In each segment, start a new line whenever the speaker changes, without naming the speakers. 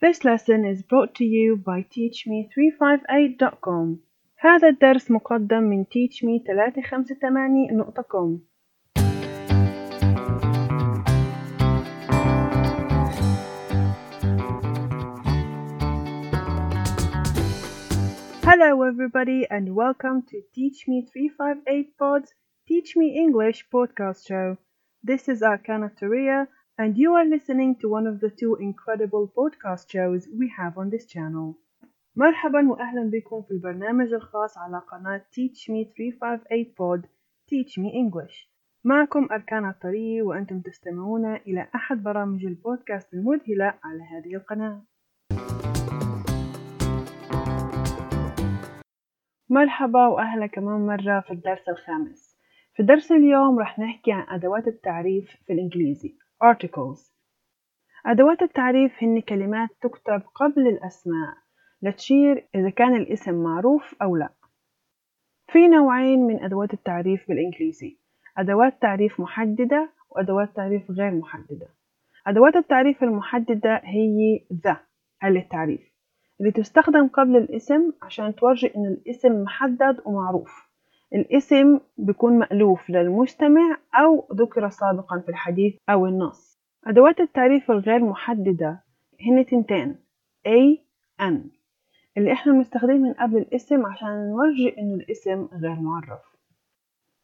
This lesson is brought to you by teachme358.com هذا الدرس مقدم من teachme358.com Hello everybody and welcome to Teach Me 358 Pod's Teach Me English podcast show. This is Arkana Turia and you are listening to one of the two incredible podcast shows we have on this channel. مرحبا واهلا بكم في البرنامج الخاص على قناة Teach Me 358 Pod Teach Me English. معكم أركان الطري وأنتم تستمعون إلى أحد برامج البودكاست المذهلة على هذه القناة. مرحبا وأهلا كمان مرة في الدرس الخامس في درس اليوم رح نحكي عن أدوات التعريف في الإنجليزي articles. أدوات التعريف هن كلمات تكتب قبل الأسماء لتشير إذا كان الاسم معروف أو لا. في نوعين من أدوات التعريف بالإنجليزي أدوات تعريف محددة وأدوات تعريف غير محددة. أدوات التعريف المحددة هي ذا للتعريف اللي تستخدم قبل الاسم عشان تورجي إن الاسم محدد ومعروف. الاسم بيكون مألوف للمستمع أو ذكر سابقا في الحديث أو النص. أدوات التعريف الغير محددة هن تنتين A N. اللي إحنا بنستخدمهم قبل الاسم عشان نورجي إنه الاسم غير معرف.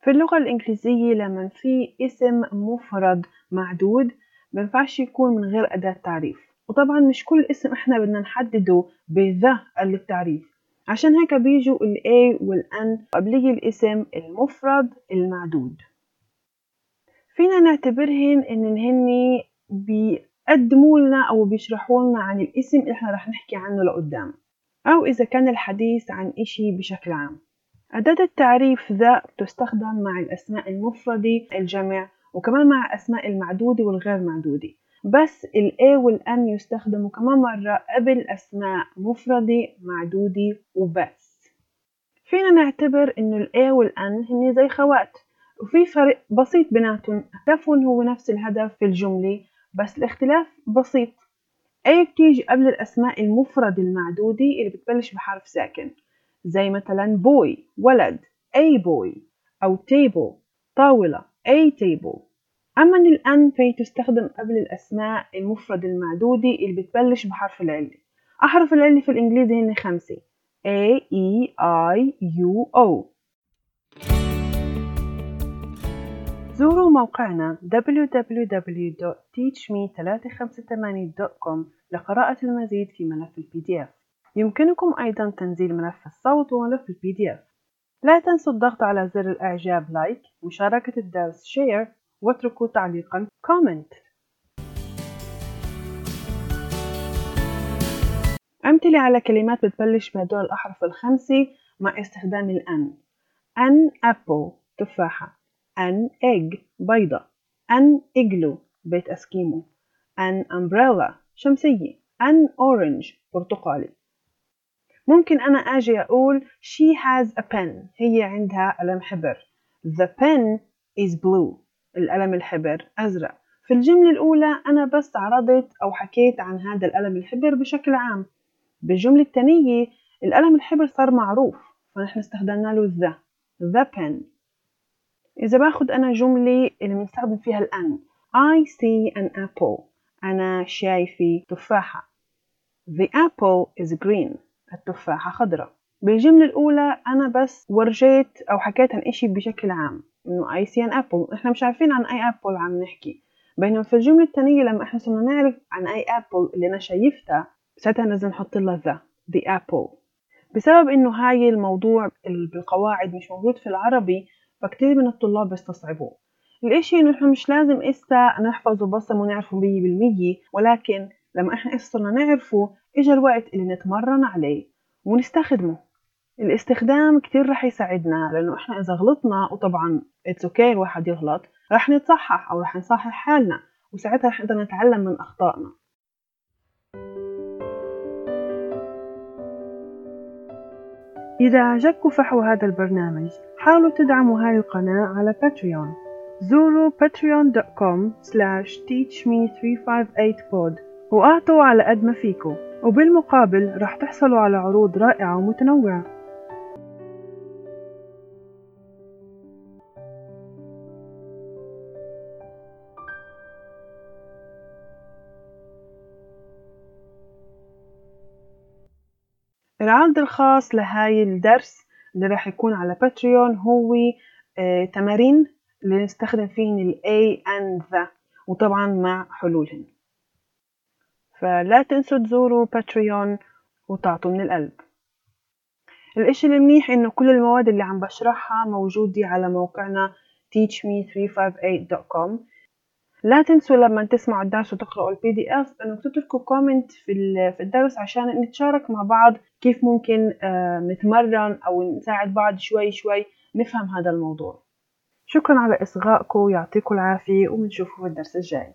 في اللغة الإنجليزية لما في اسم مفرد معدود مينفعش يكون من غير أداة تعريف. وطبعا مش كل اسم إحنا بدنا نحدده بذا للتعريف عشان هيك بيجوا ال A وال N قبلية الاسم المفرد المعدود. فينا نعتبرهن ان هن بيقدموا لنا أو بيشرحوا لنا عن الاسم اللي إحنا رح نحكي عنه لقدام أو إذا كان الحديث عن إشي بشكل عام. أداة التعريف ذا تستخدم مع الأسماء المفردة الجمع وكمان مع أسماء المعدودة والغير معدودة. بس ال A وال N يستخدموا كمان مرة قبل أسماء مفردة معدودة وبس. فينا نعتبر إنه ال A وال N هن زي خوات وفي فرق بسيط بيناتهم. هدفهم هو نفس الهدف في الجملة بس الاختلاف بسيط. A بتيجي قبل الأسماء المفردة المعدودة اللي بتبلش بحرف ساكن زي مثلا boy ولد a boy أو table طاولة a table. أما الأن فهي تستخدم قبل الأسماء المفردة المعدودة اللي بتبلش بحرف العلة. أحرف العلة في الإنجليزي هن خمسة A E I U O. زوروا موقعنا www.teachme358.com لقراءة المزيد في ملف ال PDF يمكنكم أيضا تنزيل ملف الصوت وملف ال PDF لا تنسوا الضغط على زر الإعجاب like مشاركة الدرس share واتركوا تعليقا comment. أمثلة على كلمات بتبلش بهدول الأحرف الخمسة مع استخدام الأن. an apple تفاحة. an egg بيضة. an igloo بيت أسكيمو. an umbrella شمسية. an orange برتقالي. ممكن أنا أجي أقول she has a pen. هي عندها قلم حبر the pen is blue. القلم الحبر أزرق. في الجملة الأولى أنا بس عرضت أو حكيت عن هذا القلم الحبر بشكل عام. بالجملة الثانية القلم الحبر صار معروف فنحن استخدمنا له the the pen. إذا باخد أنا جملة اللي بنستخدم فيها الأن I see an apple. أنا شايفة تفاحة. The apple is green. التفاحة خضراء. بالجملة الأولى أنا بس ورجيت أو حكيت عن إشي بشكل عام. إنه I see an apple. إحنا مش عارفين عن أي أبل عم نحكي. بينما في الجملة الثانية لما إحنا صرنا نعرف عن أي أبل اللي أنا شايفتها ساعتها لازم نحط لها ذا the apple. بسبب إنه هاي الموضوع بالقواعد مش موجود في العربي فكتير من الطلاب بيستصعبوه. الإشي إنه إحنا مش لازم إسا نحفظه بصم ونعرفه مية بالمية ولكن لما إسا صرنا نعرفه إجا الوقت اللي نتمرن عليه ونستخدمه. الاستخدام كتير رح يساعدنا لأنه إحنا إذا غلطنا وطبعا it's okay الواحد يغلط رح نتصحح أو رح نصحح حالنا وساعتها رح نقدر نتعلم من أخطائنا. إذا أعجبكم فحوى هذا البرنامج حاولوا تدعموا هاي القناة على باتريون زوروا patreon.com slash teachme358pod وأعطوا على قد ما فيكو وبالمقابل رح تحصلوا على عروض رائعة ومتنوعة. العرض الخاص لهاي الدرس اللي راح يكون على باتريون هو آه، تمارين اللي نستخدم فيهن ال A and the وطبعا مع حلولهن. فلا تنسوا تزوروا باتريون وتعطوا من القلب. الإشي المنيح إنه كل المواد اللي عم بشرحها موجودة على موقعنا teachme358.com لا تنسوا لما تسمعوا الدرس وتقرأوا ال PDF إنه تتركوا comment في في الدرس عشان نتشارك مع بعض كيف ممكن آه، نتمرن أو نساعد بعض شوي شوي نفهم هذا الموضوع. شكرا على إصغائكم يعطيكم العافية وبنشوفكم في الدرس الجاي.